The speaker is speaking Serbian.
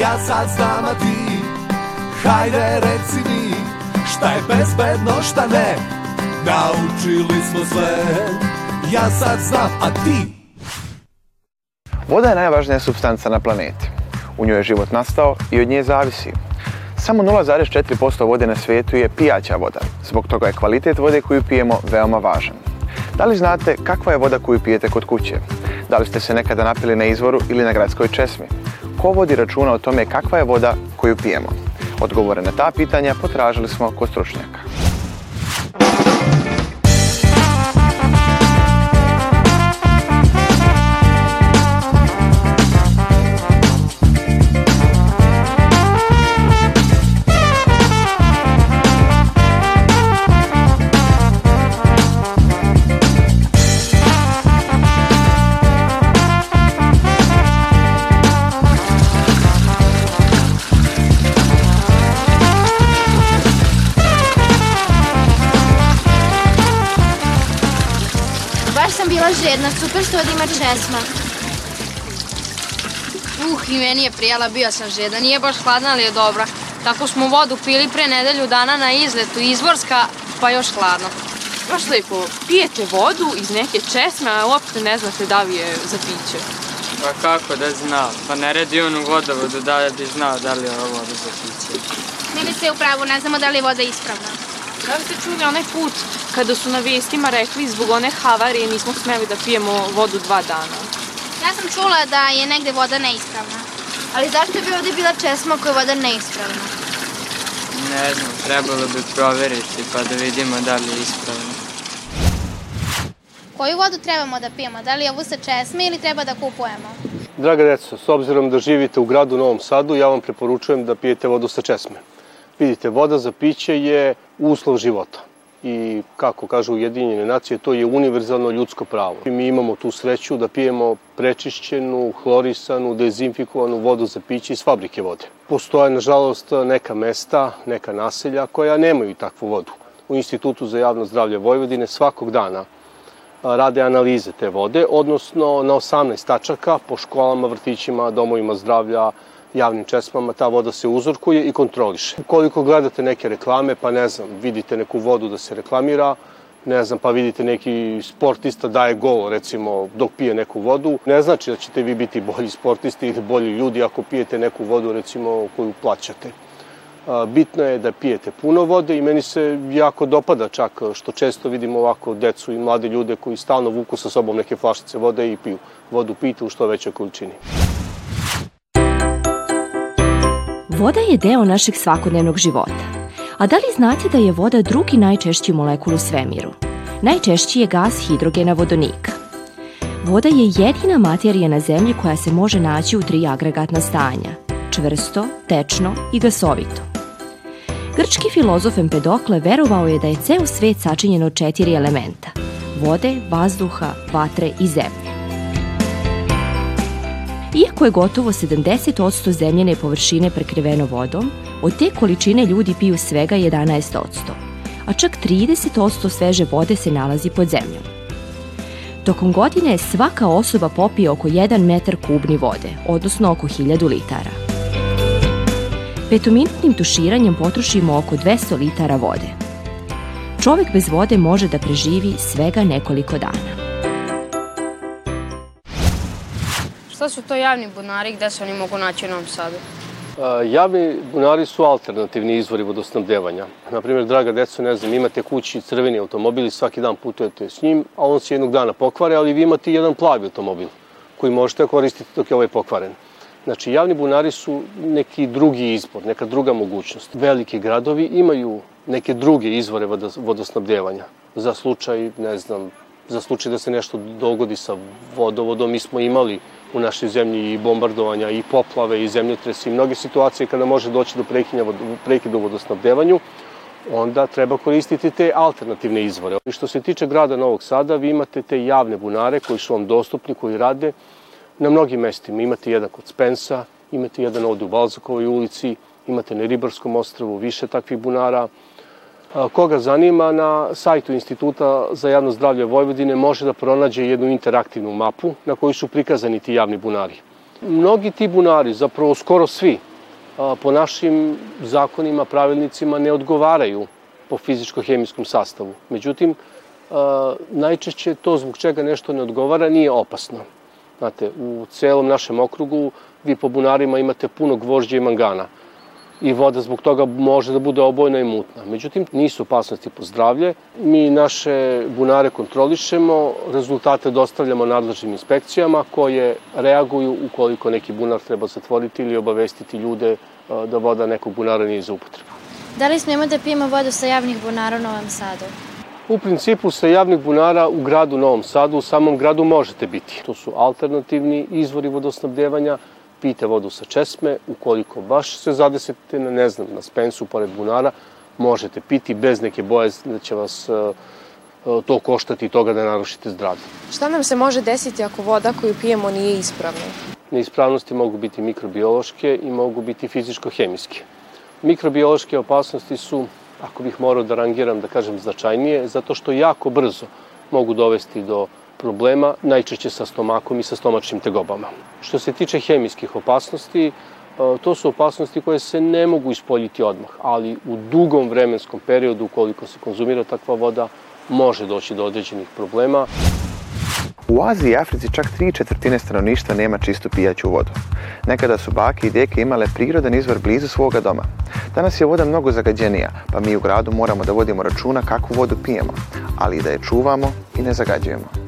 ja sad znam a ti Hajde reci mi šta je bezbedno šta ne Naučili smo sve ja sad znam a ti Voda je najvažnija substanca na planeti. U njoj je život nastao i od nje zavisi. Samo 0,4% vode na svijetu je pijaća voda. Zbog toga je kvalitet vode koju pijemo veoma važan. Da li znate kakva je voda koju pijete kod kuće? Da li ste se nekada napili na izvoru ili na gradskoj česmi? ko vodi računa o tome kakva je voda koju pijemo? Odgovore na ta pitanja potražili smo kod stručnjaka. žedna, super što od ima česma. Uh, i meni je prijela, bio sam žedna. Nije baš hladna, ali je dobra. Tako smo vodu pili pre nedelju dana na izletu, izvorska, pa još hladno. Baš lepo, pijete vodu iz neke česme, a uopšte ne znate da li je za piće. Pa kako da znam, pa ne redi on u vodovodu da bi znao da li je ovo voda za piće. Mili ste u pravu, ne znamo da li je voda ispravna. Da li ste čuli onaj put kada su na vestima rekli zbog one havarije nismo smeli da pijemo vodu dva dana? Ja sam čula da je negde voda neispravna. Ali zašto bi ovde bila česma koja je voda neispravna? Ne znam, trebalo bi proveriti pa da vidimo da li je ispravna. Koju vodu trebamo da pijemo? Da li je ovu sa česme ili treba da kupujemo? Draga deco, s obzirom da živite u gradu Novom Sadu, ja vam preporučujem da pijete vodu sa česme. Vidite, voda za piće je uslov života. I kako kažu Ujedinjene nacije, to je univerzalno ljudsko pravo. mi imamo tu sreću da pijemo prečišćenu, hlorisanu, dezinfikovanu vodu za piće iz fabrike vode. Postoje, nažalost, neka mesta, neka naselja koja nemaju takvu vodu. U Institutu za javno zdravlje Vojvodine svakog dana rade analize te vode, odnosno na 18 tačaka po školama, vrtićima, domovima zdravlja, javnim česmama ta voda se uzorkuje i kontroliše. Ukoliko gledate neke reklame, pa ne znam, vidite neku vodu da se reklamira, ne znam, pa vidite neki sportista daje gol, recimo, dok pije neku vodu, ne znači da ćete vi biti bolji sportisti ili bolji ljudi ako pijete neku vodu, recimo, koju plaćate. Bitno je da pijete puno vode i meni se jako dopada čak što često vidim ovako decu i mlade ljude koji stalno vuku sa sobom neke flašice vode i piju. Vodu pijte u što većoj količini. Voda je deo našeg svakodnevnog života. A da li znate da je voda drugi najčešći molekul u svemiru? Najčešći je gas hidrogena vodonika. Voda je jedina materija na zemlji koja se može naći u tri agregatna stanja – čvrsto, tečno i gasovito. Grčki filozof Empedokle verovao je da je ceo svet sačinjen od četiri elementa – vode, vazduha, vatre i zemlje. Iako je gotovo 70% zemljene površine prekriveno vodom, od te količine ljudi piju svega 11%, a čak 30% sveže vode se nalazi pod zemljom. Tokom godine svaka osoba popije oko 1 metar kubni vode, odnosno oko 1000 litara. Petominutnim tuširanjem potrošimo oko 200 litara vode. Čovek bez vode može da preživi svega nekoliko dana. Šta su to javni bunari i gde se oni mogu naći u Novom Sadu? Javni bunari su alternativni izvori vodosnabdevanja. Naprimjer, draga deco, ne znam, imate kući crveni automobil i svaki dan putujete s njim, a on se jednog dana pokvare, ali vi imate jedan plavi automobil koji možete koristiti dok je ovaj pokvaren. Znači, javni bunari su neki drugi izbor, neka druga mogućnost. Veliki gradovi imaju neke druge izvore vodosnabdevanja. Za slučaj, ne znam, za slučaj da se nešto dogodi sa vodovodom, mi smo imali u našoj zemlji i bombardovanja i poplave i zemljotresi i mnoge situacije kada može doći do prekida u vodosnabdevanju, onda treba koristiti te alternativne izvore. I što se tiče grada Novog Sada, vi imate te javne bunare koji su vam dostupni, koji rade na mnogim mestima. Imate jedan kod Spensa, imate jedan ovde u Balzakovoj ulici, imate na Ribarskom ostrovu više takvih bunara, koga zanima, na sajtu Instituta za javno zdravlje Vojvodine može da pronađe jednu interaktivnu mapu na kojoj su prikazani ti javni bunari. Mnogi ti bunari, zapravo skoro svi, po našim zakonima, pravilnicima ne odgovaraju po fizičko-hemijskom sastavu. Međutim, najčešće to zbog čega nešto ne odgovara nije opasno. Znate, u celom našem okrugu vi po bunarima imate puno gvožđa i mangana i voda zbog toga može da bude obojna i mutna. Međutim, nisu opasnosti po zdravlje. Mi naše bunare kontrolišemo, rezultate dostavljamo nadležnim inspekcijama koje reaguju ukoliko neki bunar treba zatvoriti ili obavestiti ljude e, da voda nekog bunara nije za upotrebu. Da li smemo da pijemo vodu sa javnih bunara u Novom Sadu? U principu sa javnih bunara u gradu Novom Sadu, u samom gradu možete biti. To su alternativni izvori vodosnabdevanja, pijte vodu sa česme, ukoliko baš se zadesete na, ne znam, na spensu pored bunara, možete piti bez neke bojazni da će vas e, e, to koštati i toga da narušite zdravlje. Šta nam se može desiti ako voda koju pijemo nije ispravna? Neispravnosti mogu biti mikrobiološke i mogu biti fizičko-hemijske. Mikrobiološke opasnosti su, ako bih morao da rangiram, da kažem, značajnije, zato što jako brzo mogu dovesti do problema, najčešće sa stomakom i sa stomačnim tegobama. Što se tiče hemijskih opasnosti, e, to su opasnosti koje se ne mogu ispoljiti odmah, ali u dugom vremenskom periodu, ukoliko se konzumira takva voda, može doći do određenih problema. U Aziji i Africi čak tri četvrtine stanovništva nema čistu pijaću vodu. Nekada su bake i deke imale prirodan izvor blizu svoga doma. Danas je voda mnogo zagađenija, pa mi u gradu moramo da vodimo računa kakvu vodu pijemo, ali i da je čuvamo i ne zagađujemo.